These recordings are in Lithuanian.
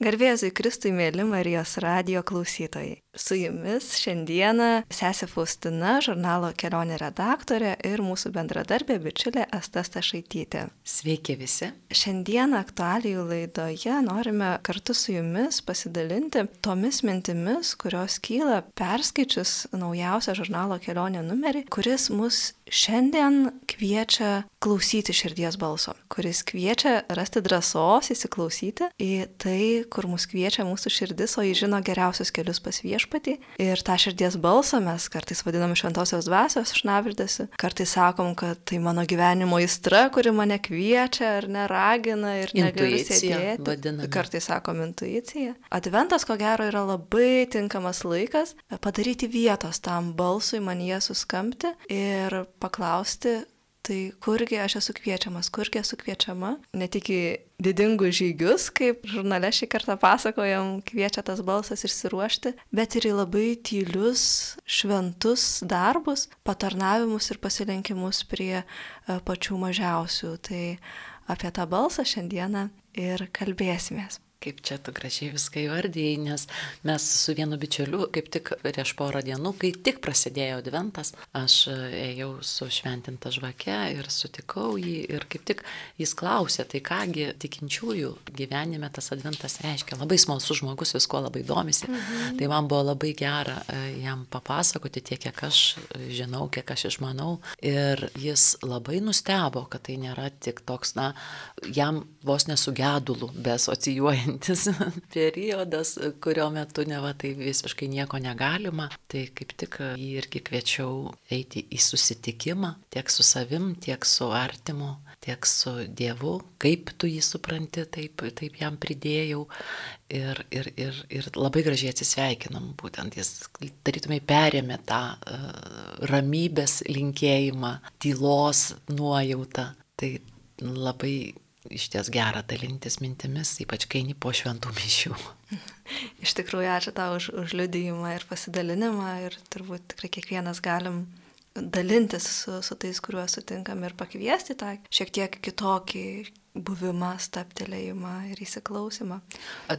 Garbėzui Kristui mėly Marijos radio klausytojai. Su jumis šiandieną sesė Faustina, žurnalo kelionė redaktorė ir mūsų bendradarbė bičiulė Asta Stašaitytė. Sveiki visi. Šiandieną aktualijų laidoje norime kartu su jumis pasidalinti tomis mintimis, kurios kyla perskaičius naujausią žurnalo kelionė numerį, kuris mus šiandien kviečia klausyti širdies balso, kuris kviečia rasti drąsos įsiklausyti į tai, kur mus kviečia mūsų širdis, o jis žino geriausius kelius pas viešpatį. Ir tą širdies balsą mes kartais vadinam šventosios dvasios šnavildasi, kartais sakom, kad tai mano gyvenimo įstra, kuri mane kviečia ar neragina ir. Vadiname. Kartais sakom intuicija. Adventas, ko gero, yra labai tinkamas laikas padaryti vietos tam balsui man jie suskambti ir paklausti, tai kurgi aš esu kviečiamas, kurgi esu kviečiama, ne tik į didingus žygius, kaip žurnale šį kartą pasakojam, kviečia tas balsas išsiruošti, bet ir į labai tylius, šventus darbus, patarnavimus ir pasilenkimus prie e, pačių mažiausių. Tai apie tą balsą šiandieną ir kalbėsimės. Kaip čia tu gražiai viską įvardėjai, nes mes su vienu bičiuliu, kaip tik prieš porą dienų, kai tik prasidėjo adventas, aš ėjau su šventinta žvake ir sutikau jį ir kaip tik jis klausė, tai kągi tikinčiųjų gyvenime tas adventas reiškia. Labai smalsus žmogus visko labai domisi. Mhm. Tai man buvo labai gera e, jam papasakoti tiek, kiek aš žinau, kiek aš išmanau. Ir jis labai nustebo, kad tai nėra tik toks, na, jam vos nesugedulų, besocijuojant veikiantis periodas, kurio metu ne va tai visiškai nieko negalima. Tai kaip tik jį irgi kviečiau eiti į susitikimą tiek su savim, tiek su artimu, tiek su Dievu. Kaip tu jį supranti, taip, taip jam pridėjau. Ir, ir, ir, ir labai gražiai atsisveikinam, būtent jis tarytumai perėmė tą uh, ramybės linkėjimą, tylos nuojautą. Tai labai iš ties gera dalintis mintimis, ypač kai eini po šventų mišių. Iš tikrųjų, ačiū tau už, už liudijimą ir pasidalinimą ir turbūt tikrai kiekvienas galim dalintis su, su tais, kuriuos sutinkam ir pakviesti tą šiek tiek kitokį buvimą, staptelėjimą ir įsiklausimą.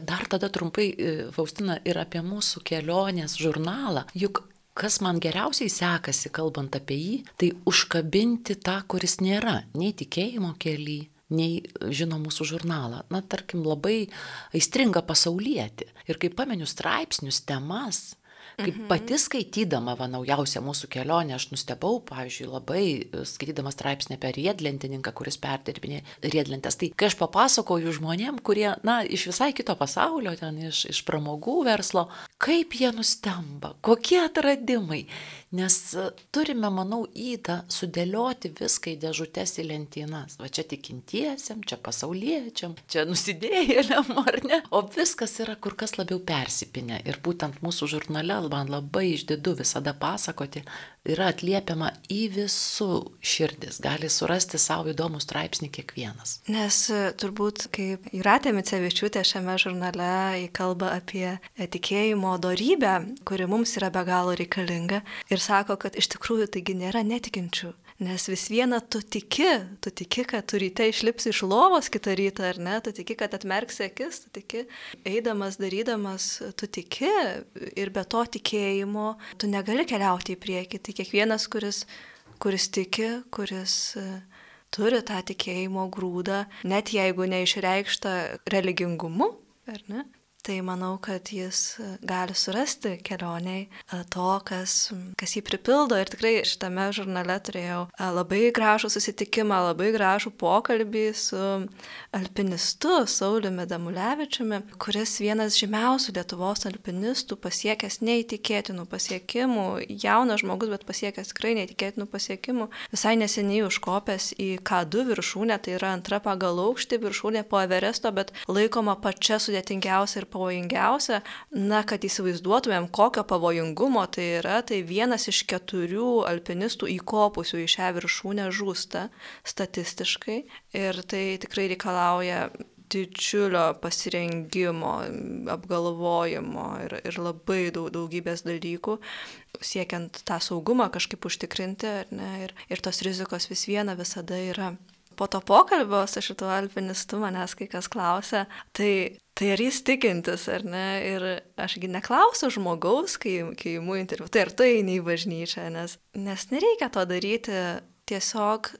Dar tada trumpai, e, Faustina, ir apie mūsų kelionės žurnalą. Juk kas man geriausiai sekasi, kalbant apie jį, tai užkabinti tą, kuris nėra nei tikėjimo keli, nei žino mūsų žurnalą. Na, tarkim, labai aistringa pasaulietį. Ir kai pameniu straipsnius, temas, Kaip mhm. pati skaitydama va naujausią mūsų kelionę, aš nustebau, pavyzdžiui, labai skaitydama straipsnį apie riedlentininką, kuris perdirbinė riedlentės. Tai kai aš papasakoju žmonėm, kurie, na, iš visai kito pasaulio, ten iš, iš pramogų verslo, kaip jie nustemba, kokie atradimai. Nes e, turime, manau, įdą sudėlioti viską į dėžutės į lentynas. Va čia tikintiesiam, čia pasauliečiam, čia nusidėjėliam, ar ne? O viskas yra kur kas labiau persipinę. Ir būtent mūsų žurnale man labai išdidu visada pasakoti, yra atliepiama į visų širdis, gali surasti savo įdomų straipsnį kiekvienas. Nes e, turbūt, kaip Juratė Micevičiūtė šiame žurnale įkalba apie tikėjimo darybę, kuri mums yra be galo reikalinga ir sako, kad iš tikrųjų taigi nėra netikinčių Nes vis viena tu tiki, tu tiki, kad tu ryte išlipsi iš lovos kitą rytą, ar ne, tu tiki, kad atmerksi akis, tu tiki, eidamas, darydamas, tu tiki ir be to tikėjimo tu negali keliauti į priekį. Tai kiekvienas, kuris, kuris tiki, kuris e, turi tą tikėjimo grūdą, net jeigu neišreikšta religingumu, ar ne, tai manau, kad jis e, gali surasti kelioniai e, to, kas, kas jį pripildo. Ir tikrai šitame žurnale turėjau e, labai gražų susitikimą, labai gražų pokalbį su alpinistu Sauliumi Damulevičiumi, kuris vienas žymiausių Lietuvos alpinistų pasiekęs neįtikėtinų pasiekimų, jaunas žmogus, bet pasiekęs tikrai neįtikėtinų pasiekimų, visai neseniai užkopęs į K2 viršūnę, tai yra antra pagal aukštį viršūnė po Everesto, bet laikoma pačia sudėtingiausia ir pavojingiausia, na, kad įsivaizduotumėm, kokio pavojingumo tai yra, tai vienas iš keturių alpinistų įkopusių į šią viršūnę žūsta statistiškai ir tai tikrai reikalauja didžiulio pasirengimo, apgalvojimo ir, ir labai daug, daugybės dalykų, siekiant tą saugumą kažkaip užtikrinti, ne, ir, ir tos rizikos vis viena visada yra po to pokalbio su šituo alpinistu manęs kai kas klausia, tai, tai ar jis tikintis ar ne? Ir ašgi neklausiu žmogaus, kai, kai įimu interviu, tai ar tu eini į bažnyčią, nes, nes nereikia to daryti. Tiesiog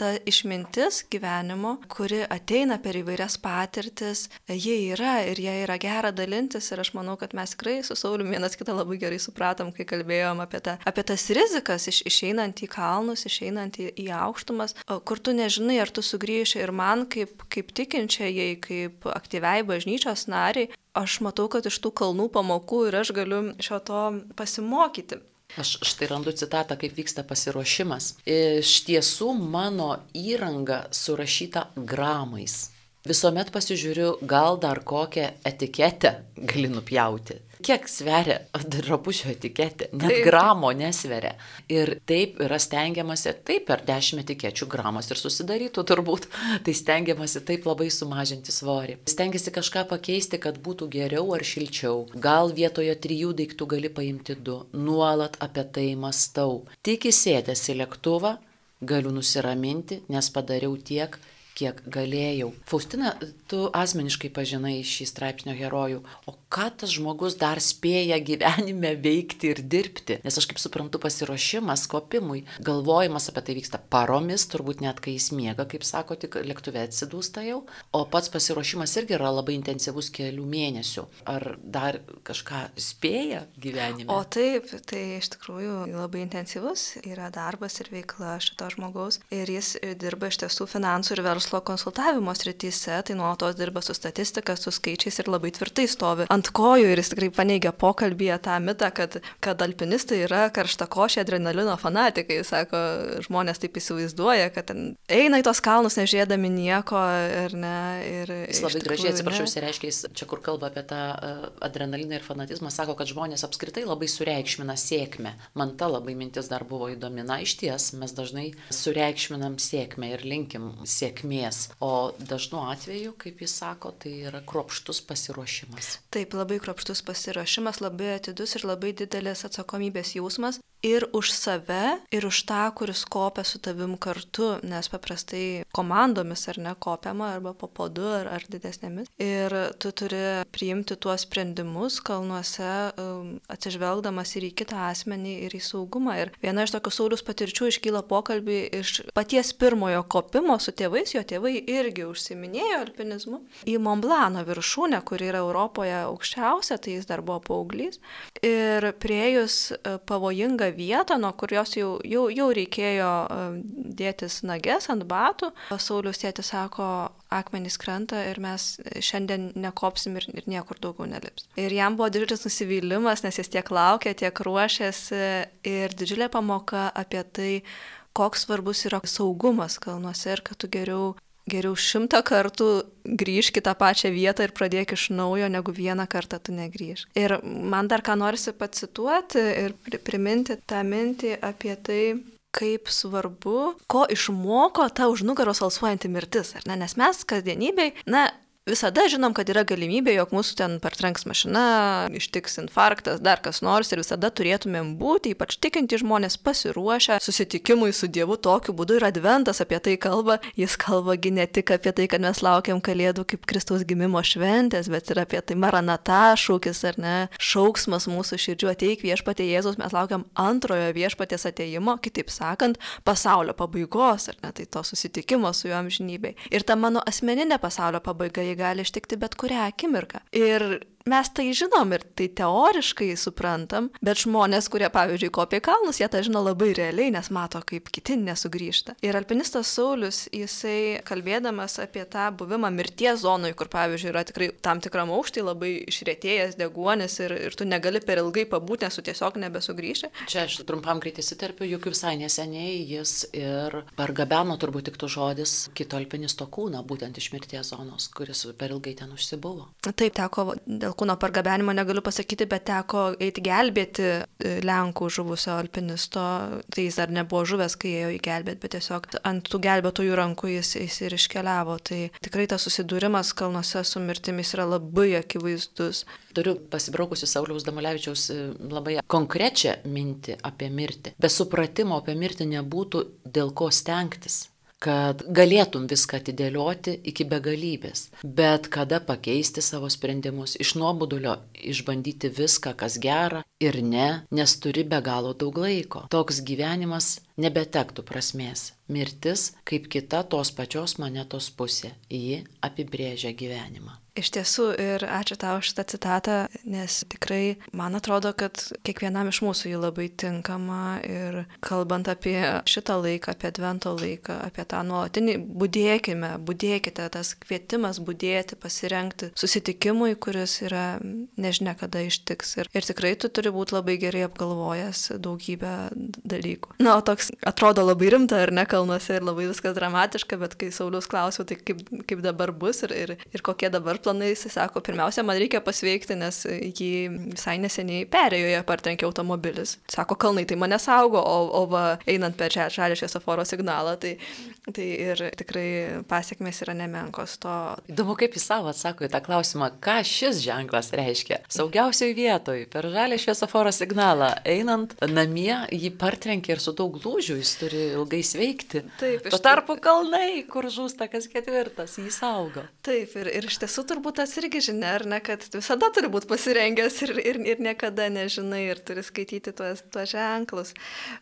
ta išmintis gyvenimo, kuri ateina per įvairias patirtis, jie yra ir jie yra gera dalintis ir aš manau, kad mes tikrai su Sauliu vienas kitą labai gerai supratom, kai kalbėjom apie, ta, apie tas rizikas iš, išeinant į kalnus, išeinant į, į aukštumas, kur tu nežinai, ar tu sugrįši ir man kaip, kaip tikinčiai, kaip aktyviai bažnyčios nariai, aš matau, kad iš tų kalnų pamokų ir aš galiu šio to pasimokyti. Aš štai randu citatą, kaip vyksta pasiruošimas. Iš tiesų mano įranga surašyta gramais. Visuomet pasižiūriu, gal dar kokią etiketę gali nupjauti. Kiek sveria drabužio etiketė? Net taip. gramo nesveria. Ir taip yra stengiamasi, taip per dešimt etikečių gramas ir susidarytų turbūt. Tai stengiamasi taip labai sumažinti svorį. Stengiasi kažką pakeisti, kad būtų geriau ar šilčiau. Gal vietoje trijų daiktų gali paimti du. Nuolat apie tai mastau. Tik įsėdęs į lėktuvą galiu nusiraminti, nes padariau tiek, kiek galėjau. Faustina, tu asmeniškai pažinai šį straipsnio herojų, o ką tas žmogus dar spėja gyvenime veikti ir dirbti? Nes aš kaip suprantu, pasiruošimas kopimui, galvojimas apie tai vyksta paromis, turbūt net kai jis miega, kaip sako, tik lėktuve atsidūsta jau, o pats pasiruošimas irgi yra labai intensyvus kelių mėnesių. Ar dar kažką spėja gyvenime? O taip, tai iš tikrųjų labai intensyvus yra darbas ir veikla šito žmogaus ir jis dirba iš tiesų finansų ir verslo verslo konsultavimo srityse, tai nuolatos dirba su statistika, su skaičiais ir labai tvirtai stovi ant kojų ir jis tikrai paneigia pokalbėje tą mitą, kad, kad alpinistai yra karšta košė adrenalino fanatikai. Sako, žmonės taip įsivaizduoja, kad eina į tos kalnus nežiūrėdami nieko ir ne. Ir jis labai gražiai, atsiprašau, jis reiškia, jis čia kur kalba apie tą uh, adrenaliną ir fanatizmą, sako, kad žmonės apskritai labai sureikšmina sėkmę. Man ta labai mintis dar buvo įdomi. Na, iš ties, mes dažnai sureikšminam sėkmę ir linkim sėkmė sėkmės, o dažnu atveju, kaip jis sako, tai yra kropštus pasiruošimas. Taip, labai kropštus pasiruošimas, labai atidus ir labai didelės atsakomybės jausmas ir už save, ir už tą, kuris kopia su tavim kartu, nes paprastai komandomis ar ne kopiama, arba po podu, ar, ar didesnėmis. Ir tu turi priimti tuos sprendimus kalnuose, um, atsižvelgdamas ir į kitą asmenį, ir į saugumą. Ir viena iš tokių saulius patirčių iškyla pokalbį iš paties pirmojo kopimo su tėvais, jo tėvai irgi užsiminėjo alpinizmu, į Montblano viršūnę, kuri yra Europoje aukščiausia, tai jis dar buvo paauglys. Ir priejus uh, pavojingą vietą, nuo kurios jau, jau, jau reikėjo dėtis nages ant batų. Saulius tėtis sako, akmenys krenta ir mes šiandien nekopsim ir, ir niekur daugiau nelips. Ir jam buvo didžiulis nusivylimas, nes jis tiek laukė, tiek ruošėsi ir didžiulė pamoka apie tai, koks svarbus yra saugumas kalnuose ir kad tu geriau geriau šimtą kartų grįžk į tą pačią vietą ir pradėk iš naujo, negu vieną kartą tu negrįž. Ir man dar ką norisi pacituoti ir priminti tą mintį apie tai, kaip svarbu, ko išmoko ta už nugaros alsuojanti mirtis, ar ne? Nes mes kasdienybei, na, visada žinom, kad yra galimybė, jog mūsų ten partrenks mašina, ištiks infarktas, dar kas nors ir visada turėtumėm būti, ypač tikinti žmonės, pasiruošę susitikimui su Dievu tokiu būdu ir adventas apie tai kalba. Jis kalbagi ne tik apie tai, kad mes laukiam Kalėdų kaip Kristaus gimimo šventės, bet ir apie tai maranata šūkis ar ne, šauksmas mūsų širdžių ateik viešpatė Jėzus, mes laukiam antrojo viešpatės ateimo, kitaip sakant, pasaulio pabaigos, ar ne, tai to susitikimo su juo amžinybei. Ir ta mano asmeninė pasaulio pabaiga, gali ištikti bet kurią akimirką. Ir mes tai žinom ir tai teoriškai suprantam, bet žmonės, kurie, pavyzdžiui, kopia kalnus, jie tą žino labai realiai, nes mato, kaip kiti nesugrįžta. Ir alpinistas Saulis, jisai kalbėdamas apie tą buvimą mirties zonui, kur, pavyzdžiui, yra tikrai tam tikram aukštį labai išrėtėjęs deguonis ir, ir tu negali per ilgai pabūti, nes tu tiesiog nebesugrįši. Čia aš trumpam greitai įsiterpiu, juk visai neseniai jis ir pargabeno turbūt tik tu žodis kito alpinisto kūną, būtent iš mirties zonos, kuris per ilgai ten užsibuvo. Taip, teko dėl kūno pargabenimo negaliu pasakyti, bet teko eiti gelbėti e, Lenkų žuvusio alpinisto. Tai jis dar nebuvo žuvęs, kai ėjo į gelbėt, bet tiesiog ant tų gelbėtojų rankų jis, jis ir iškeliavo. Tai tikrai tas susidūrimas kalnuose su mirtimis yra labai akivaizdus. Turiu pasibraukusi Sauliaus Damulevičiaus e, labai konkrečią mintį apie mirtį. Be supratimo apie mirtį nebūtų dėl ko stengtis. Kad galėtum viską atidėlioti iki begalybės, bet kada pakeisti savo sprendimus, iš nuobodulio išbandyti viską, kas gera ir ne, nes turi be galo daug laiko. Toks gyvenimas nebetektų prasmės. Mirtis kaip kita tos pačios monetos pusė. Ji apibrėžia gyvenimą. Iš tiesų ir ačiū tau šitą citatą, nes tikrai man atrodo, kad kiekvienam iš mūsų jį labai tinkama ir kalbant apie šitą laiką, apie advento laiką, apie tą nuolatinį, būdėkime, būdėkite, tas kvietimas būdėti, pasirenkti susitikimui, kuris yra nežinia kada ištiks. Ir, ir tikrai tu turi būti labai gerai apgalvojęs daugybę dalykų. Na, o toks atrodo labai rimta ar ne kalnuose ir labai viskas dramatiška, bet kai Saulius klausiau, tai kaip, kaip dabar bus ir, ir, ir kokie dabar planai, jis sako, pirmiausia, man reikia pasveikti, nes jį visai neseniai perėjoje partrenkė automobilis. Sako, kalnai tai mane saugo, o, o va, einant per čia žalį šviesoforo signalą, tai, tai ir tikrai pasiekmes yra nemenkos to. Įdomu, kaip jis savo atsako į tą klausimą, ką šis ženklas reiškia. Saugiausioj vietoj, per žalį šviesoforo signalą, einant namie, jį partrenkė ir su daug lūžių jis turi ilgai sveikti. Taip, Tuo tarpu kalnai, kur žūsta kas ketvirtas, jį saugo. Taip, ir, ir iš tiesų turbūt tas irgi žinia, ar ne, kad visada turi būti pasirengęs ir, ir, ir niekada nežinai ir turi skaityti tuos, tuos ženklus.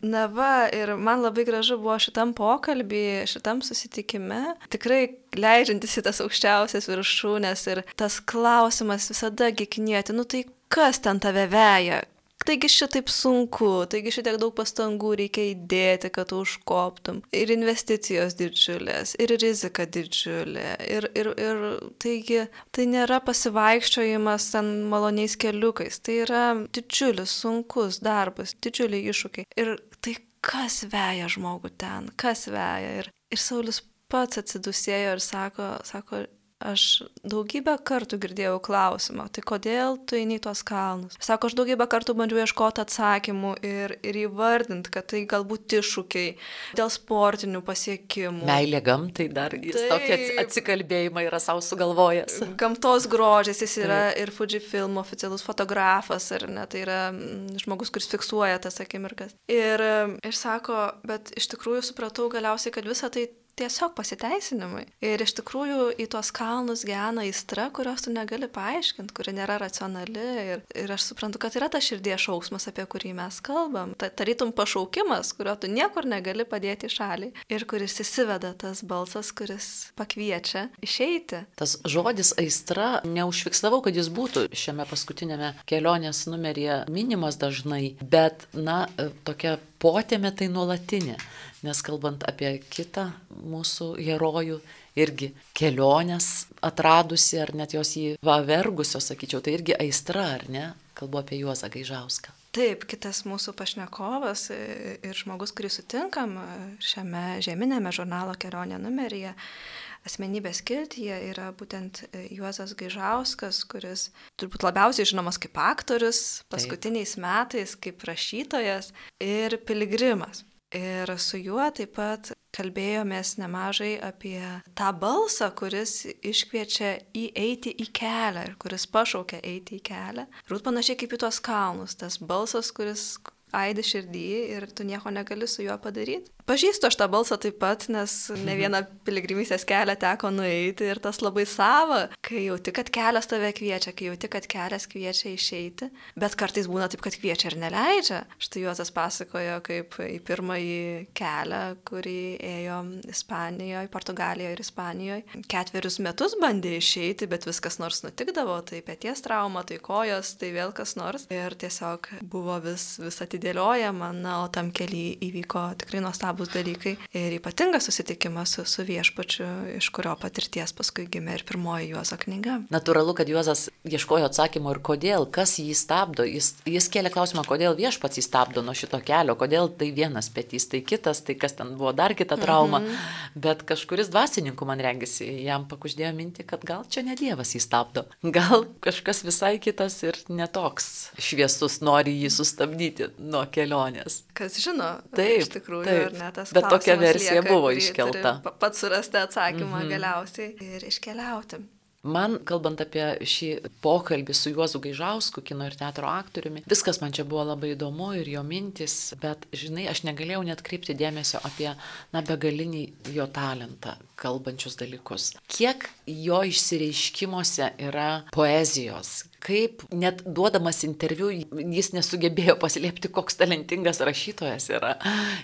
Na va, ir man labai gražu buvo šitam pokalbį, šitam susitikime, tikrai leidžiantis į tas aukščiausias viršūnės ir tas klausimas visada giknėti, nu tai kas ten tave veja, Taigi šitaip sunku, taigi šitiek daug pastangų reikia įdėti, kad užkoptum. Ir investicijos didžiulės, ir rizika didžiulė. Ir, ir, ir taigi tai nėra pasivaikščiojimas ten maloniais keliukais, tai yra didžiulis, sunkus darbas, didžiuliai iššūkiai. Ir tai kas veja žmogų ten, kas veja. Ir, ir Saulis pats atsidusėjo ir sako, sako, aš daugybę kartų girdėjau klausimą, tai kodėl tu eini į tos kalnus? Sako, aš daugybę kartų bandžiau ieškoti atsakymų ir, ir įvardinti, kad tai galbūt iššūkiai dėl sportinių pasiekimų. Meilė gamtai dar jis Taip, tokį atsikalbėjimą yra savo sugalvojęs. Gamtos grožis, jis yra Taip. ir Fujifilm oficialus fotografas, ar ne, tai yra mm, žmogus, kuris fiksuoja tas akimirkas. Ir, ir sako, bet iš tikrųjų supratau galiausiai, kad visa tai tiesiog pasiteisinimai. Ir iš tikrųjų į tuos kalnus gena įstra, kurios tu negali paaiškinti, kuri nėra racionali. Ir, ir aš suprantu, kad yra ta širdies šauksmas, apie kurį mes kalbam. Ta, tarytum pašaukimas, kurio tu niekur negali padėti šalį. Ir kuris įsiveda tas balsas, kuris pakviečia išeiti. Tas žodis aistra, neužfiksavau, kad jis būtų šiame paskutinėme kelionės numeryje minimas dažnai, bet, na, tokia potėmė tai nuolatinė. Nes kalbant apie kitą mūsų herojų, irgi kelionės atradusi, ar net jos jį pavergusios, sakyčiau, tai irgi aistra, ar ne? Kalbu apie Juozą Gaižauską. Taip, kitas mūsų pašnekovas ir žmogus, kurį sutinkam šiame žeminėme žurnalo kelionė numeryje, asmenybės kiltyje yra būtent Juozas Gaižauskas, kuris turbūt labiausiai žinomas kaip aktorius, paskutiniais Taip. metais kaip rašytojas ir piligrimas. Ir su juo taip pat kalbėjomės nemažai apie tą balsą, kuris iškviečia įeiti į kelią ir kuris pašaukia eiti į kelią. Rūt panašiai kaip į tuos kalnus, tas balsas, kuris aidi širdį ir tu nieko negali su juo padaryti. Pažįstu aš tą balsą taip pat, nes ne vieną piligrimystės kelią teko nueiti ir tas labai sava, kai jauti, kad kelias tave kviečia, kai jauti, kad kelias kviečia išeiti, bet kartais būna taip, kad kviečia ir neleidžia. Štai Juozas pasakojo, kaip į pirmąjį kelią, kurį ėjo Ispanijoje, Portugalijoje ir Ispanijoje. Ketverius metus bandė išeiti, bet viskas nors nutikdavo, tai pėties trauma, tai kojos, tai vėl kas nors. Ir tiesiog buvo vis, vis atidėliojama, na, o tam keliui įvyko tikrai nuostabus nuostabus dalykai ir ypatingas susitikimas su, su viešpačiu, iš kurio patirties paskui gimė ir pirmoji Juozo knyga. Natūralu, kad Juozas ieškojo atsakymo ir kodėl, kas jį stabdo. Jis, jis kėlė klausimą, kodėl viešpats jį stabdo nuo šito kelio, kodėl tai vienas petys, tai kitas, tai kas ten buvo dar kita trauma. Mm -hmm. Bet kažkuris dvasininkų man rengėsi, jam pakuždėjo minti, kad gal čia ne Dievas jį stabdo. Gal kažkas visai kitas ir netoks šviesus nori jį sustabdyti nuo kelionės. Kas žino, taip, iš tikrųjų, taip. ar ne? Tas Bet tokia versija lieka, buvo iškelta. Pats surasti atsakymą mm -hmm. galiausiai ir iškeliauti. Man, kalbant apie šį pokalbį su Juozu Gaižausku, kino ir teatro aktoriumi, viskas man čia buvo labai įdomu ir jo mintis, bet, žinai, aš negalėjau net kreipti dėmesio apie, na, begalinį jo talentą, kalbančius dalykus. Kiek jo išsireiškimuose yra poezijos, kaip net duodamas interviu jis nesugebėjo paslėpti, koks talentingas rašytojas yra.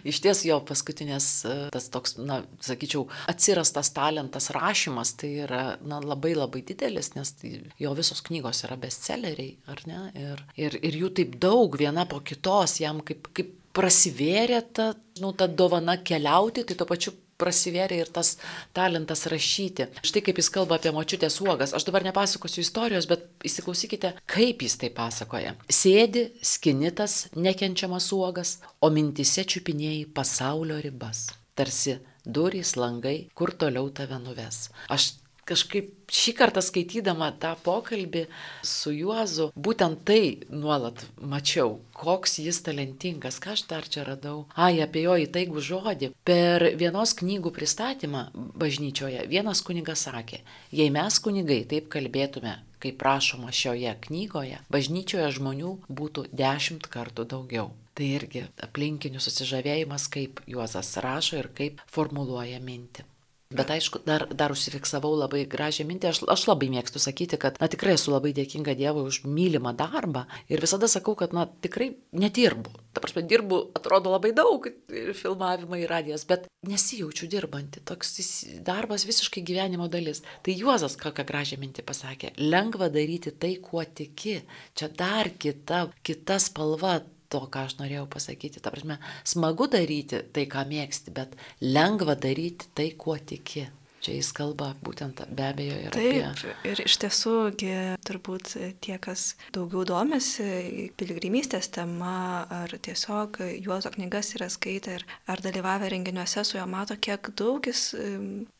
Iš ties jo paskutinės, tas toks, na, sakyčiau, atsirastas talentas rašymas, tai yra, na, labai labai didelis, nes tai jo visos knygos yra bestselleriai, ar ne? Ir, ir, ir jų taip daug, viena po kitos, jam kaip, kaip prasivėrė ta, nu, ta dovana keliauti, tai tuo pačiu prasivėrė ir tas talentas rašyti. Štai kaip jis kalba apie močiutės uogas. Aš dabar nepasakosiu istorijos, bet įsiklausykite, kaip jis tai pasakoja. Sėdi, skinitas, nekenčiamas uogas, o mintise čiupinėjai pasaulio ribas. Tarsi durys, langai, kur toliau tave nuves. Aš kažkaip šį kartą skaitydama tą pokalbį su Juozu, būtent tai nuolat mačiau, koks jis talentingas, ką aš dar čia radau. Ai, apie jo įtaigų žodį. Per vienos knygų pristatymą bažnyčioje vienas kunigas sakė, jei mes kunigai taip kalbėtume, kaip prašoma šioje knygoje, bažnyčioje žmonių būtų dešimt kartų daugiau. Tai irgi aplinkinių susižavėjimas, kaip Juozas rašo ir kaip formuluoja mintį. Bet aišku, dar, dar užsifiksavau labai gražią mintį. Aš, aš labai mėgstu sakyti, kad, na tikrai esu labai dėkinga Dievui už mylimą darbą. Ir visada sakau, kad, na tikrai nedirbu. Ta prasme, dirbu, atrodo labai daug ir filmavimai, ir radijas, bet nesijaučiu dirbanti. Toks darbas visiškai gyvenimo dalis. Tai Juozas kokią gražią mintį pasakė. Lengva daryti tai, kuo tiki. Čia dar kita, kita spalva to, ką aš norėjau pasakyti. Ta prasme, smagu daryti tai, ką mėgsti, bet lengva daryti tai, kuo tiki. Čia jis kalba būtent be abejo ir Taip, apie... ir iš tiesų, turbūt tie, kas daugiau domisi piligrimystės tema, ar tiesiog Juozo knygas yra skaitę ir ar dalyvavę renginiuose su juo, mato, kiek daug jis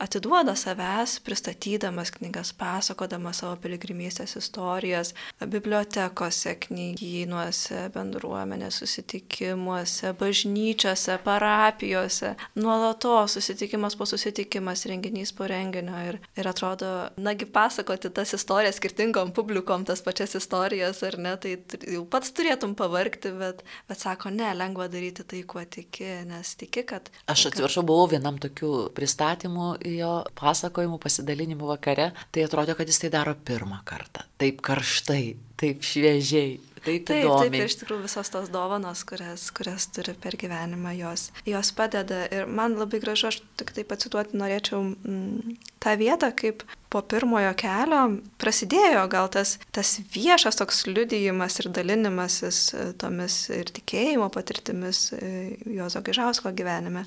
atiduoda savęs, pristatydamas knygas, pasakodamas savo piligrimystės istorijas, bibliotekose, knygynuose, bendruomenės susitikimuose, bažnyčiose, parapijose, nuolatos susitikimas po susitikimas, renginys po renginio ir, ir atrodo, nagi pasakoti tas istorijas skirtingom publikom, tas pačias istorijas, ar ne, tai jau pats turėtum pavarkti, bet, bet sako, ne, lengva daryti tai, kuo tiki, nes tiki, kad... Aš atsiprašau, buvau vienam tokių pristatymų jo pasakojimų, pasidalinimų vakare, tai atrodo, kad jis tai daro pirmą kartą, taip karštai, taip šviežiai. Taip, taip, įdomiai. taip, ir iš tikrųjų visos tos dovanos, kurias, kurias turi per gyvenimą, jos, jos padeda. Ir man labai gražu, aš tik tai pacituoti norėčiau mm, tą vietą, kaip po pirmojo kelio prasidėjo gal tas, tas viešas toks liudijimas ir dalinimasis e, tomis ir tikėjimo patirtimis e, Jozo Gaižausko gyvenime.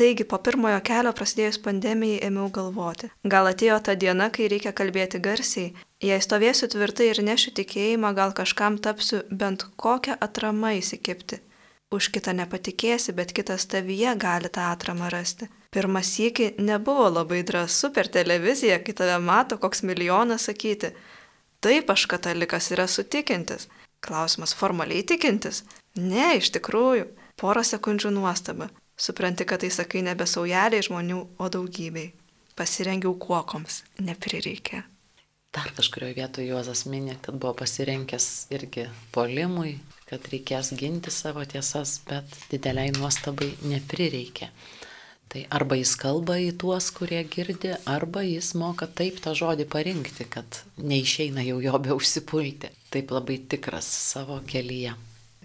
Taigi po pirmojo kelio prasidėjus pandemijai ėmiau galvoti. Gal atėjo ta diena, kai reikia kalbėti garsiai. Jei stovėsiu tvirtai ir nešiu tikėjimą, gal kažkam tapsiu bent kokią atramą įsikipti. Už kitą nepatikėsi, bet kitas tavyje gali tą atramą rasti. Pirmas sėki nebuvo labai drąsu per televiziją, kai tave mato koks milijonas sakyti. Taip aš katalikas yra sutikintis. Klausimas formaliai tikintis? Ne, iš tikrųjų. Porą sekundžių nuostaba. Supranti, kad tai sakai nebe saujeliai žmonių, o daugybei. Pasirengiau kuokoms. Neprireikė. Dar kažkurioje vietoje Juozas minė, kad buvo pasirinkęs irgi polimui, kad reikės ginti savo tiesas, bet dideliai nuostabai neprireikė. Tai arba jis kalba į tuos, kurie girdi, arba jis moka taip tą žodį parinkti, kad neišeina jau jo be užsipulti. Taip labai tikras savo kelyje.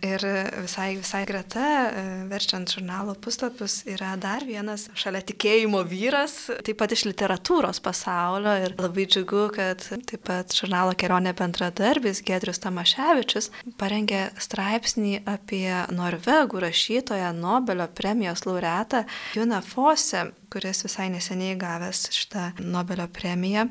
Ir visai, visai greta, e, verčiant žurnalo puslapius, yra dar vienas šalia tikėjimo vyras, taip pat iš literatūros pasaulio. Ir labai džiugu, kad taip pat žurnalo kelionė bendradarbis Gedrius Tamaševičius parengė straipsnį apie norvegų rašytoją Nobelio premijos laureatą Juna Fose, kuris visai neseniai gavęs šitą Nobelio premiją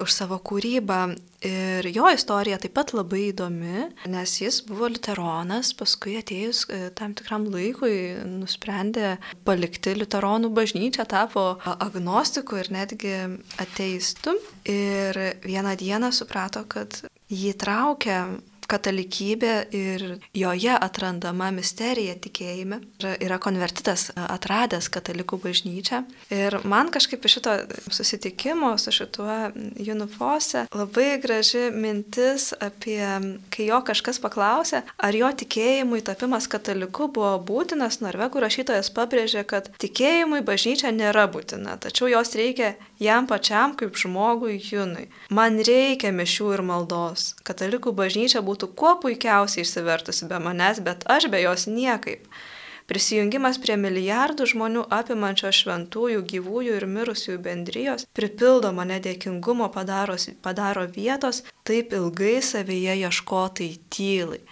už savo kūrybą. Ir jo istorija taip pat labai įdomi, nes jis buvo liuteronas, paskui atėjus e, tam tikram laikui nusprendė palikti liuteronų bažnyčią, tapo agnostiku ir netgi ateistu. Ir vieną dieną suprato, kad jį traukia katalikybė ir joje atrandama misterija tikėjime. Yra konvertitas atradęs katalikų bažnyčią. Ir man kažkaip iš šito susitikimo su šituo Junifose labai graži mintis apie, kai jo kažkas paklausė, ar jo tikėjimui tapimas kataliku buvo būtinas, norvegų rašytojas pabrėžė, kad tikėjimui bažnyčia nėra būtina, tačiau jos reikia jam pačiam kaip žmogui Junui. Man reikia mišių ir maldos. Katalikų bažnyčia būtų kuo puikiausiai išsivertusi be manęs, bet aš be jos niekaip. Prisijungimas prie milijardų žmonių apimančios šventųjų, gyvųjų ir mirusiųjų bendrijos pripildo mane dėkingumo padaros, padaro vietos, taip ilgai savyje ieškotai tylai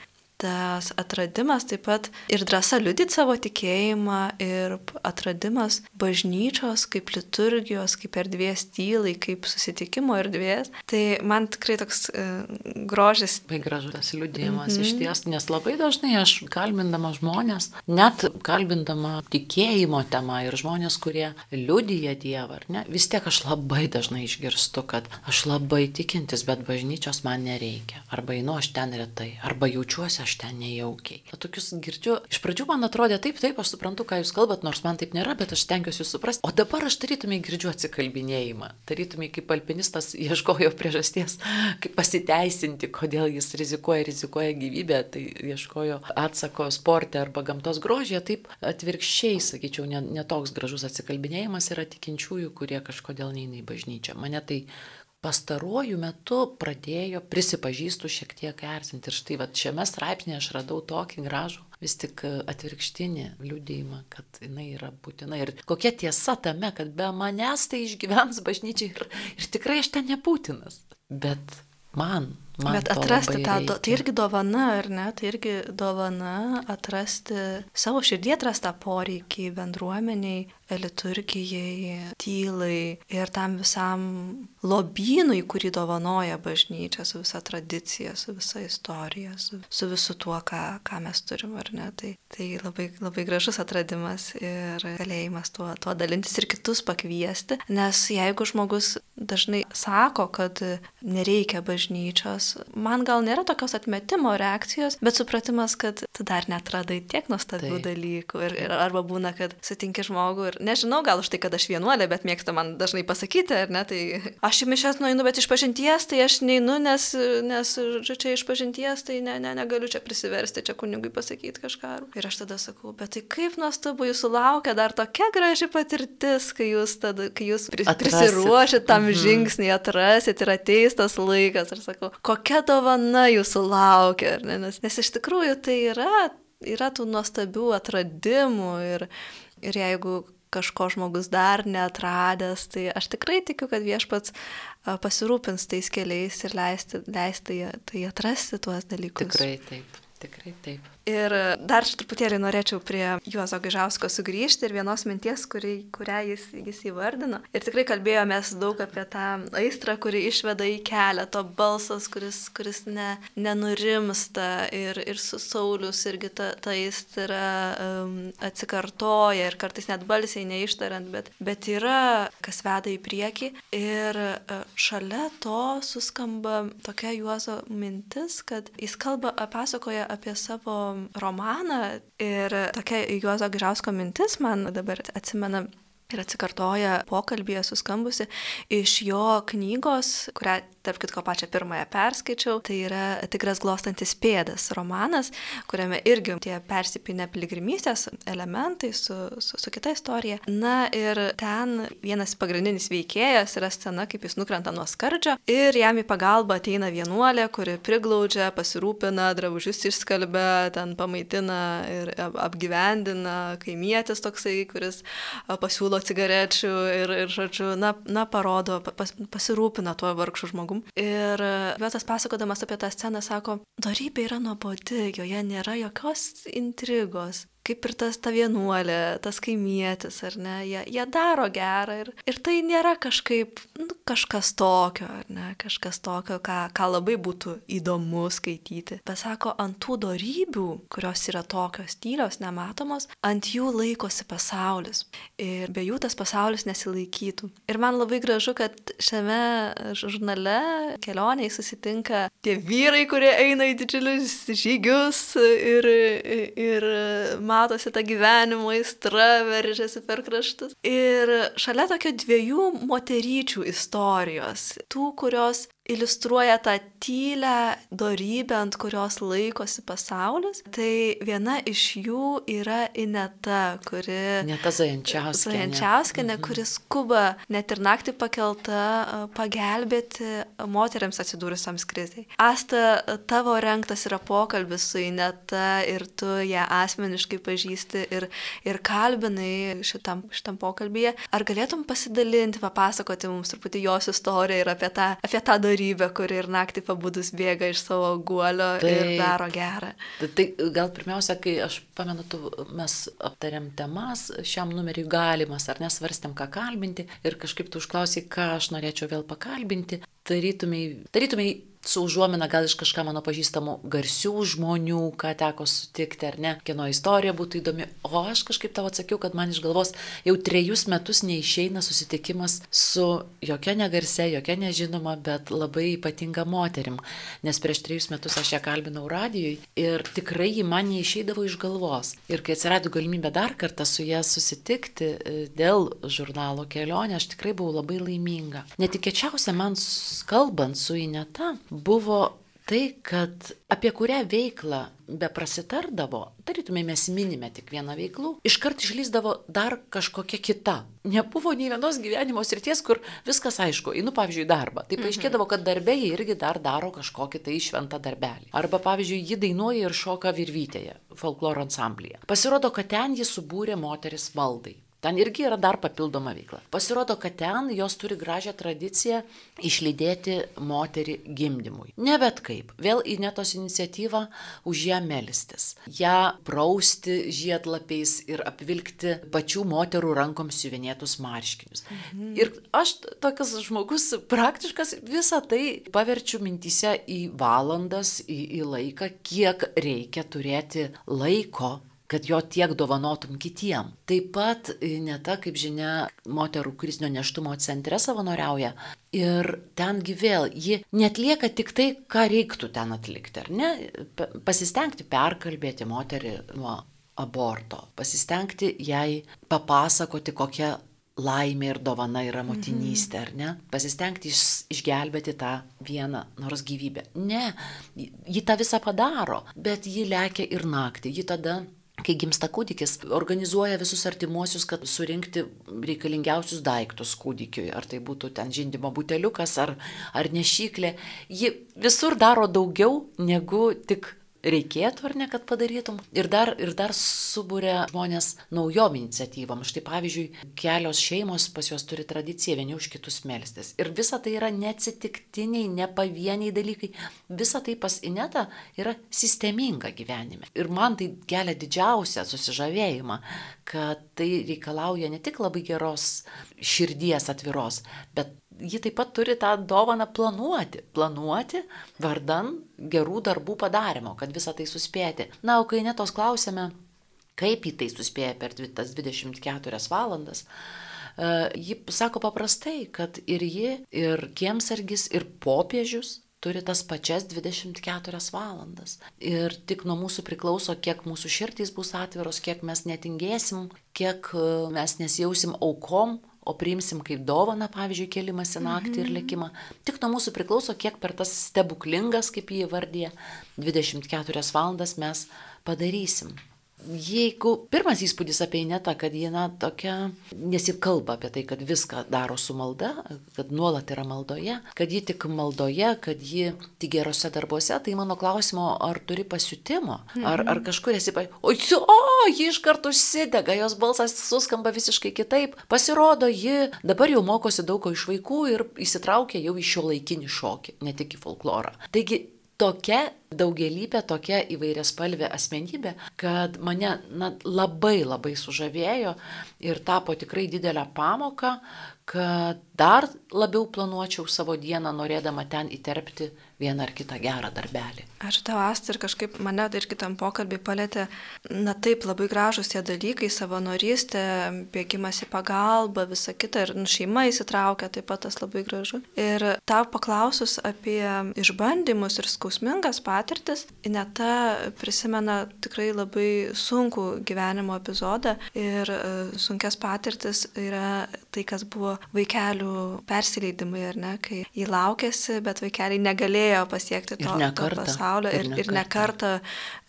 tas atradimas taip pat ir drąsa liudyti savo tikėjimą ir atradimas bažnyčios kaip liturgijos, kaip erdvės tylai, kaip susitikimo erdvės. Tai man tikrai toks e, grožis. Labai gražus tas liūdėjimas mm -hmm. iš ties, nes labai dažnai aš kalbindama žmonės, net kalbindama tikėjimo temą ir žmonės, kurie liudyja Dievą, ne, vis tiek aš labai dažnai išgirstu, kad aš labai tikintis, bet bažnyčios man nereikia. Arba einu aš ten retai, arba jaučiuosi aš aš ten nejaukiai. O tokius girdžiu, iš pradžių man atrodė taip, taip, aš suprantu, ką jūs kalbat, nors man taip nėra, bet aš stengiuosi suprasti. O dabar aš tarytumai girdžiu atsikalbinėjimą. Tarytumai kaip alpinistas ieškojo priežasties, kaip pasiteisinti, kodėl jis rizikuoja, rizikuoja gyvybę, tai ieškojo atsako sporte arba gamtos grožėje. Taip atvirkščiai, sakyčiau, netoks ne gražus atsikalbinėjimas yra tikinčiųjų, kurie kažkodėl neina į bažnyčią. Mane tai pastaruoju metu pradėjo, prisipažįstu, šiek tiek erzinti. Ir štai va, šiame straipsnėje aš radau tokį gražų, vis tik atvirkštinį liūdėjimą, kad jinai yra būtina. Ir kokia tiesa tame, kad be manęs tai išgyvens bažnyčiai ir, ir tikrai aš ten nebūtinas. Bet man Man Bet atrasti tą, do, tai irgi dovana, ar ne, tai irgi dovana atrasti savo širdį, atrasti tą poreikį bendruomeniai, liturgijai, tylai ir tam visam lobynui, kurį dovanoja bažnyčia, su visa tradicija, su visa istorija, su, su visu tuo, ką, ką mes turim, ar ne. Tai, tai labai, labai gražus atradimas ir galėjimas tuo, tuo dalintis ir kitus pakviesti, nes jeigu žmogus dažnai sako, kad nereikia bažnyčios, man gal nėra tokios atmetimo reakcijos, bet supratimas, kad tu dar netradai tiek nuostabių dalykų. Ir, ir arba būna, kad sutinki žmogų ir nežinau, gal už tai, kad aš vienuolė, bet mėgsta man dažnai pasakyti, ar ne, tai aš į mišęs nueinu, bet iš pažinties, tai aš neinu, nes, nes čia iš pažinties, tai ne, ne, negaliu čia prisiversti, čia kunigui pasakyti kažką. Ir aš tada sakau, bet tai kaip nuostabu jūsų laukia dar tokia graži patirtis, kai jūs, tada, kai jūs prisiruošit tam mhm. žingsnį, atrasit ir ateis tas laikas. Ir sakau, kokia dovana jūsų laukia, ne? nes, nes iš tikrųjų tai yra, yra tų nuostabių atradimų ir, ir jeigu kažko žmogus dar netradęs, tai aš tikrai tikiu, kad viešpats pasirūpins tais keliais ir leisti, leisti tai atrasti tuos dalykus. Tikrai taip, tikrai taip. Ir dar truputėlį norėčiau prie Juozo Gaižausko sugrįžti ir vienos minties, kuri, kurią jis, jis įvardino. Ir tikrai kalbėjomės daug apie tą aistrą, kuri išveda į kelią, to balsas, kuris, kuris ne, nenurimsta. Ir, ir su Saulius irgi ta, ta aistra um, atsikartoja ir kartais net balsiai neištarant, bet, bet yra, kas veda į priekį. Ir uh, šalia to suskamba tokia Juozo mintis, kad jis kalba, pasakoja apie savo romaną ir tokia Juozo Gaižausko mintis man dabar atsimena ir atsikartoja pokalbėje suskambusi iš jo knygos, kurią tarp kitko pačią pirmąją perskaičiau, tai yra Tikras glostantis pėdas romanas, kuriame irgi tie persipinę piligrimystės elementai su, su, su kita istorija. Na ir ten vienas pagrindinis veikėjas yra scena, kaip jis nukrenta nuo skardžio ir jam į pagalbą ateina vienuolė, kuri priglaudžia, pasirūpina, drabužius išskalbia, ten pamaitina ir apgyvendina kaimietis toksai, kuris pasiūlo cigarečių ir, ir žodžiu, na, na parodo, pas, pasirūpina tuo vargšu žmogu žmogum. Ir Vietas pasakodamas apie tą sceną sako, darybė yra nuobodi, joje nėra jokios intrigos. Kaip ir tas ta vienuolė, tas kaimietis, ar ne, jie, jie daro gerą ir, ir tai nėra kažkaip, nu, kažkas tokio, ar ne, kažkas tokio, ką, ką labai būtų įdomu skaityti. Bet sako, ant tų darybių, kurios yra tokios tylios, nematomos, ant jų laikosi pasaulis. Ir be jų tas pasaulis nesilaikytų. Ir man labai gražu, kad šiame žurnale kelioniai susitinka tie vyrai, kurie eina į didžiulius žygius ir, ir matosi ta gyvenimo aistra, veržiasi per kraštus. Ir šalia tokio dviejų moteryčių istorijos, tų, kurios iliustruoja tą tylę dorybę, ant kurios laikosi pasaulis. Tai viena iš jų yra Ineta, kuri... Neta Zajančiauskinė. Zajančiauskinė, mhm. kuri skuba net ir naktį pakelta pagelbėti moteriams atsidūrusiams kriziai. Asta, tavo renktas yra pokalbis su Ineta ir tu ją asmeniškai pažįsti ir, ir kalbinai šitam, šitam pokalbėje. Ar galėtum pasidalinti, papasakoti mums truputį jos istoriją ir apie tą, apie tą dorybę? Dorybė, kuri ir naktį pabudus bėga iš savo guolio tai, ir daro gerą. Tai, tai gal pirmiausia, kai aš pamenu, tu, mes aptarėm temas, šiam numeriui galimas, ar nesvarstėm, ką kalbinti ir kažkaip tu užklausai, ką aš norėčiau vėl pakalbinti, tarytumai, tarytumai su užuomina gal iš kažką mano pažįstamų garsių žmonių, ką teko sutikti ar ne, kieno istorija būtų įdomi. O aš kažkaip tau atsakiau, kad man iš galvos jau trejus metus neišeina susitikimas su jokia negarse, jokia nežinoma, bet labai ypatinga moterim. Nes prieš trejus metus aš ją kalbinau radijui ir tikrai ji man neišeidavo iš galvos. Ir kai atsirado galimybė dar kartą su ją susitikti e, dėl žurnalo kelionė, aš tikrai buvau labai laiminga. Netikėčiausia man kalbant su Ineta buvo tai, kad apie kurią veiklą be prasitardavo, tarytumai mes minime tik vieną veiklų, iškart išlyzdavo dar kažkokia kita. Nebuvo nei vienos gyvenimo srities, kur viskas aišku, einu pavyzdžiui darbą. Tai paaiškėdavo, kad darbė jie irgi dar daro kažkokį tai šventą darbelį. Arba pavyzdžiui, ji dainuoja ir šoka virvytėje, folkloro ansamblyje. Pasirodo, kad ten ji subūrė moteris valdai. Ten irgi yra dar papildoma veikla. Pasirodo, kad ten jos turi gražią tradiciją išlydėti moterį gimdymui. Ne bet kaip. Vėl į netos iniciatyvą už ją melstis. ją prausti žiedlapiais ir apvilkti pačių moterų rankoms siuvinėtus marškinius. Mhm. Ir aš tokias žmogus praktiškas visą tai paverčiu mintise į valandas, į, į laiką, kiek reikia turėti laiko kad jo tiek dovanotum kitiem. Taip pat e, Neta, kaip žinia, moterų krizinio neštumo centre savanoriauja ir tengi vėl ji netlieka tik tai, ką reiktų ten atlikti, ar ne? Pasistengti perkalbėti moterį nuo aborto, pasistengti jai papasakoti, kokia laimė ir dovana yra motinystė, ar ne? Pasistengti iš, išgelbėti tą vieną nors gyvybę. Ne, ji tą visą padaro, bet ji lekia ir naktį, ji tada kai gimsta kūdikis, organizuoja visus artimuosius, kad surinkti reikalingiausius daiktus kūdikiui. Ar tai būtų ten žindimo buteliukas, ar, ar nešyklė. Ji visur daro daugiau negu tik reikėtų ar ne, kad padarytum. Ir dar, ir dar subūrė žmonės naujom iniciatyvom. Štai pavyzdžiui, kelios šeimos pas juos turi tradiciją vieni už kitus melstis. Ir visa tai yra neatsitiktiniai, ne pavieniai dalykai. Visa tai pas Ineta yra sisteminga gyvenime. Ir man tai kelia didžiausią susižavėjimą, kad tai reikalauja ne tik labai geros širdies atviros, bet ji taip pat turi tą dovaną planuoti. Planuoti vardan gerų darbų padarimo, kad visą tai suspėti. Na, o kai netos klausėme, kaip ji tai suspėja per tas 24 valandas, uh, ji sako paprastai, kad ir ji, ir kiemsargis, ir popiežius turi tas pačias 24 valandas. Ir tik nuo mūsų priklauso, kiek mūsų širdys bus atviros, kiek mes netingėsim, kiek e, mes nesijausim aukom o priimsim kaip dovaną, pavyzdžiui, kelimąsi naktį ir mhm. lėkimą. Tik nuo mūsų priklauso, kiek per tas stebuklingas, kaip jį vardė, 24 valandas mes padarysim jeigu pirmas įspūdis apie Inetą, kad ji na tokia, nesikalba apie tai, kad viską daro su malda, kad nuolat yra maldoje, kad ji tik maldoje, kad ji tik gerose darbuose, tai mano klausimo, ar turi pasiutimo, ar, ar mhm. kažkur esi, o, o, ji iš karto užsidega, jos balsas suskamba visiškai kitaip, pasirodo, ji dabar jau mokosi daug ko iš vaikų ir įsitraukia jau į šio laikinį šokį, ne tik į folklorą. Taigi tokia daugelybė tokia įvairias spalvė asmenybė, kad mane na, labai labai sužavėjo ir tapo tikrai didelę pamoką, kad dar labiau planuočiau savo dieną, norėdama ten įterpti vieną ar kitą gerą darbelį. Ačiū tau, Asta, ir kažkaip mane ir kitam pokalbį palėtė, na taip, labai gražus tie dalykai, savanorystė, bėgimas į pagalbą, visa kita, ir nu, šeima įsitraukia, taip pat tas labai gražu. Ir tau paklausus apie išbandymus ir skausmingas patirtis, Ineta prisimena tikrai labai sunkų gyvenimo epizodą ir e, sunkias patirtis yra tai, kas buvo vaikelių persileidimai, ar ne, kai jį laukėsi, bet vaikeliai negalėjo galėjo pasiekti to, to pasaulio ir, ir, ne kartą.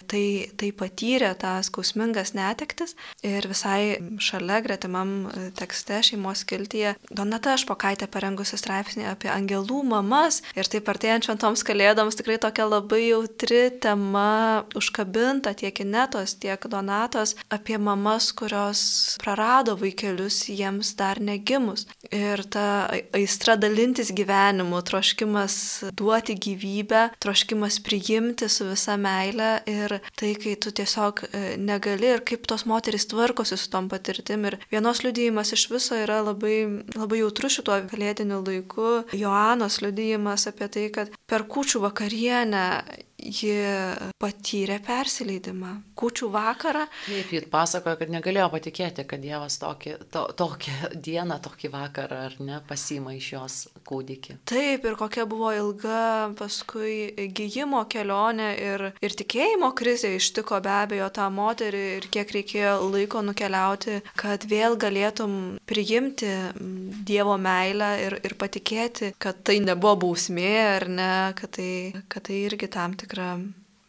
tai, tai patyrė tą skausmingas netektis. Ir visai šalia gretimam tekste šeimos kiltyje Donata Špokaitė parengusi straipsnį apie angelų mamas. Ir taip artėjant šventoms kalėdoms tikrai tokia labai jautri tema užkabinta tiek Inetos, tiek Donatos apie mamas, kurios prarado vaikelius jiems dar negimus. Ir ta aistra dalintis gyvenimu, troškimas duoti gyvybę, troškimas priimti su visa meile ir tai, kai tu tiesiog e, negali ir kaip tos moteris tvarkosi su tom patirtim. Ir vienos liudijimas iš viso yra labai, labai jautrus šituo kalėdiniu laiku. Joanos liudijimas apie tai, kad per kučių vakarienę ji patyrė persileidimą. Kučių vakarą. Taip, ji pasakojo, kad negalėjo patikėti, kad Dievas tokį, to, tokią dieną, tokį vakarą ar ne pasima iš jos kūdikį. Taip, ir kokia buvo ilga paskui gyjimo kelionė ir, ir tikėjimo krizė ištiko be abejo tą moterį ir kiek reikėjo laiko nukeliauti, kad vėl galėtum priimti Dievo meilę ir, ir patikėti, kad tai nebuvo bausmė ar ne, kad tai, kad tai irgi tam tikra tikra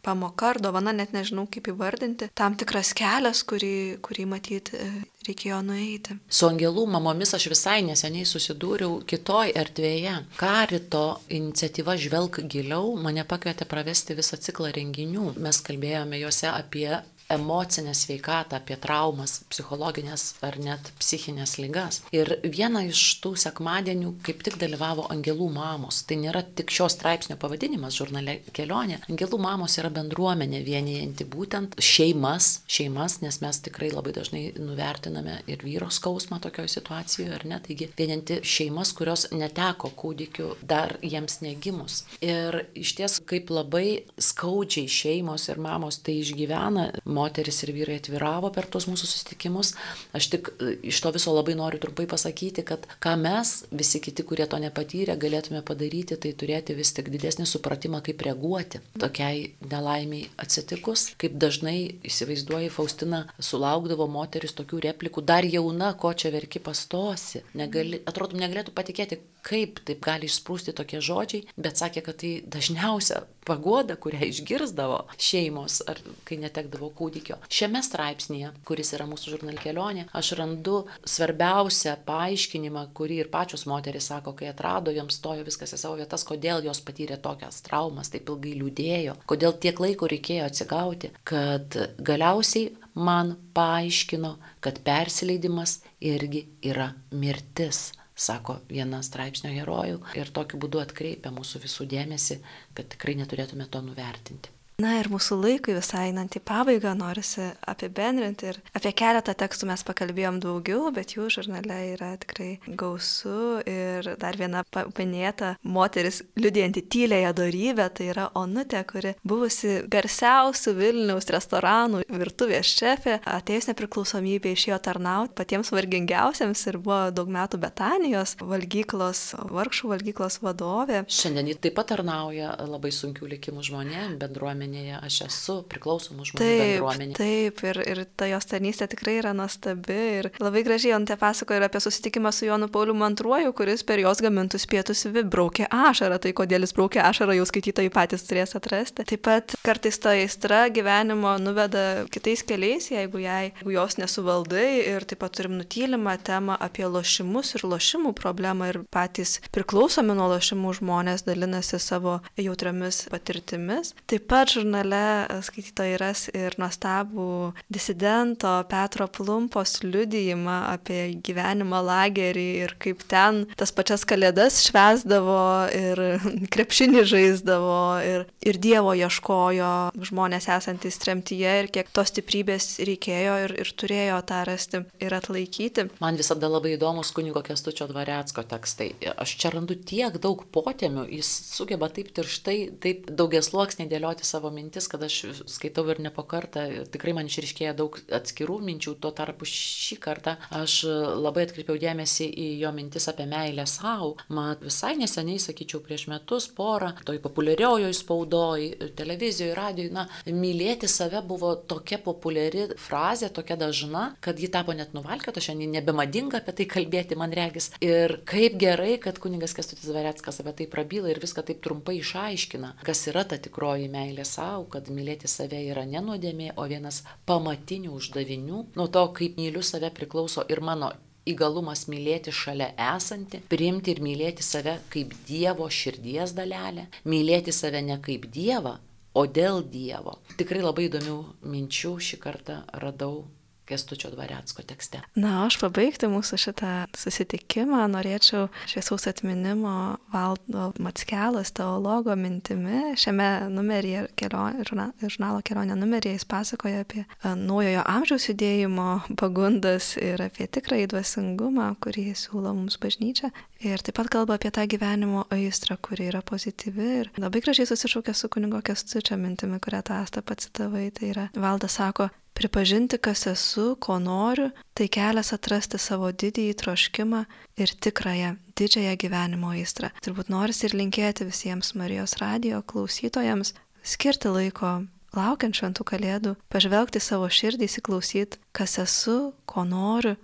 pamoka ar dovana, net nežinau kaip įvardinti, tam tikras kelias, kurį, kurį matyti e, reikėjo nueiti. Su angelų mamomis aš visai neseniai susidūriau kitoj erdvėje. Karito iniciatyva Žvelg giliau mane pakvietė pravesti visą ciklą renginių. Mes kalbėjome juose apie emocinę sveikatą, apie traumas, psichologinės ar net psichinės lygas. Ir viena iš tų sekmadienių kaip tik dalyvavo Angelų mamos. Tai nėra tik šios straipsnio pavadinimas žurnale kelionė. Angelų mamos yra bendruomenė vienijanti būtent šeimas, šeimas, nes mes tikrai labai dažnai nuvertiname ir vyro skausmą tokioje situacijoje, ar ne? Taigi vienijanti šeimas, kurios neteko kūdikių dar jiems negimus. Ir iš ties kaip labai skaudžiai šeimos ir mamos tai išgyvena, moteris ir vyrai atviravo per tuos mūsų susitikimus. Aš tik e, iš to viso labai noriu trumpai pasakyti, kad ką mes, visi kiti, kurie to nepatyrė, galėtume padaryti, tai turėti vis tik didesnį supratimą, kaip reaguoti tokiai nelaimiai atsitikus. Kaip dažnai, įsivaizduoji, Faustina sulaukdavo moteris tokių replikų, dar jauna, ko čia verki pastosi. Negali, atrodo, negalėtų patikėti, kaip taip gali išsprūsti tokie žodžiai, bet sakė, kad tai dažniausia pagoda, kurią išgirsdavo šeimos, ar kai netekdavo kūdikio. Šiame straipsnėje, kuris yra mūsų žurnal kelionė, aš randu svarbiausią paaiškinimą, kurį ir pačios moteris sako, kai atrado, joms stojo viskas į savo vietas, kodėl jos patyrė tokias traumas, taip ilgai liūdėjo, kodėl tiek laiko reikėjo atsigauti, kad galiausiai man paaiškino, kad persileidimas irgi yra mirtis sako viena straipsnio herojų ir tokiu būdu atkreipia mūsų visų dėmesį, kad tikrai neturėtume to nuvertinti. Na ir mūsų laikui visai einant į pabaigą norisi apibendrinti ir apie keletą tekstų mes pakalbėjom daugiau, bet jų žurnale yra tikrai gausu ir dar viena paminėta moteris liudijanti tylėje darybę, tai yra Onutė, kuri buvusi garsiausių Vilniaus restoranų virtuvės šefė, atėjus nepriklausomybė išėjo tarnauti patiems vargingiausiams ir buvo daug metų Betanijos valgyklos, vargšų valgyklos vadovė. Šiandien ji taip pat tarnauja labai sunkių likimų žmonėms, bendruomenė bendruomenėje, aš esu priklausomų žmonių taip, bendruomenė. Taip, ir, ir ta jos tarnystė tikrai yra nuostabi. Ir labai gražiai Ontė pasakoja ir apie susitikimą su Jonu Pauliu II, kuris per jos gamintus pietus braukė ašarą. Tai kodėl jis braukė ašarą, jau skaitytojai patys turės atrasti. Taip pat kartais ta aistra gyvenimo nuveda kitais keliais, jeigu, jai, jeigu jos nesuvaldai. Ir taip pat turim nutylimą temą apie lošimus ir lošimų problemą. Ir patys priklausomi nuo lošimų žmonės dalinasi savo jautriamis patirtimis. Taip pat žurnale skaitytojai ras ir nuostabų disidento Petro Plumpos liudijimą apie gyvenimą lagerį ir kaip ten tas pačias kalėdas švesdavo ir krepšinį žaisdavo ir, ir Dievo ieškojo žmonės esantys tremtyje ir kiek tos stiprybės reikėjo ir, ir turėjo tą rasti ir atlaikyti. Man visada labai įdomus kunigo Kestučio Dvarecko tekstai. Aš čia randu tiek daug potėmių, jis sugeba taip tirštai, taip daugias luoksnį dėlioti savo mintis, kad aš skaitau ir ne po kartą, tikrai man išriškėja daug atskirų minčių, tuo tarpu šį kartą aš labai atkreipiau dėmesį į jo mintis apie meilę savo. Man visai neseniai, sakyčiau, prieš metus, porą, toj populiariojoje spaudoje, televizijoje, radijoje, na, mylėti save buvo tokia populiari frazė, tokia dažna, kad ji tapo net nuvalkėta, šiandien nebemadinga apie tai kalbėti, man regis. Ir kaip gerai, kad kuningas Kestutis Vareckas apie tai prabyla ir viską taip trumpai išaiškina, kas yra ta tikroji meilė savo, kad mylėti save yra ne nuodėmė, o vienas pamatinių uždavinių. Nuo to, kaip myliu save priklauso ir mano įgalumas mylėti šalia esantį, priimti ir mylėti save kaip Dievo širdies dalelę, mylėti save ne kaip Dievą, o dėl Dievo. Tikrai labai įdomių minčių šį kartą radau Kestučio Dvarecko tekste. Na, aš pabaigti mūsų šitą susitikimą norėčiau šviesaus atminimo valdo Matskelos teologo mintimi. Šiame numeryje, kelionė, žurnalo kelionė numeryje jis pasakoja apie e, naujojo amžiaus judėjimo pagundas ir apie tikrąjį dvasingumą, kurį siūlo mums bažnyčia. Ir taip pat kalba apie tą gyvenimo aistrą, kuri yra pozityvi. Ir labai gražiai susišaukia su kunigo Kestučio mintimi, kurią tą astą pacitavai. Tai yra, valdas sako, Pripažinti, kas esu, ko noriu, tai kelias atrasti savo didįjį troškimą ir tikrąją, didžiąją gyvenimo aistrą. Turbūt norisi ir linkėti visiems Marijos radio klausytojams skirti laiko laukiant šventų kalėdų, pažvelgti savo širdį, įsiklausyti, kas esu, ko noriu,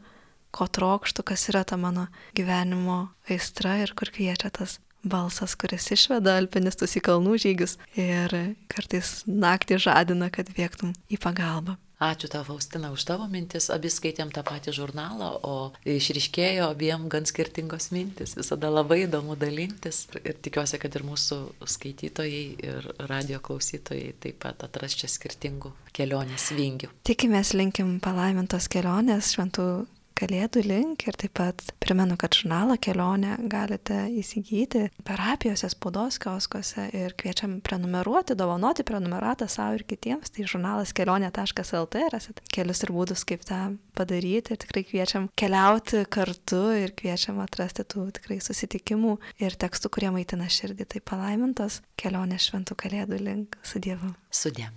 ko trokštų, kas yra ta mano gyvenimo aistra ir kur kviečia tas balsas, kuris išveda alpinistus į kalnų žygius ir kartais naktį žadina, kad bėgtum į pagalbą. Ačiū tau, Faustina, už tavo mintis. Abi skaitėm tą patį žurnalą, o išriškėjo abiem gan skirtingos mintis. Visada labai įdomu dalintis. Ir tikiuosi, kad ir mūsų skaitytojai, ir radio klausytojai taip pat atras čia skirtingų kelionės vingių. Tikimės linkim palaimintos kelionės šventų kalėdų link ir taip pat primenu, kad žurnalą kelionę galite įsigyti parapijose, spaudos kioskuose ir kviečiam prenumeruoti, dovanoti prenumeratą savo ir kitiems. Tai žurnalas kelionė.lt rasit kelius ir būdus, kaip tą padaryti ir tikrai kviečiam keliauti kartu ir kviečiam atrasti tų tikrai susitikimų ir tekstų, kurie maitina širdį. Tai palaimintos kelionės šventų kalėdų link su Dievu. Sudė.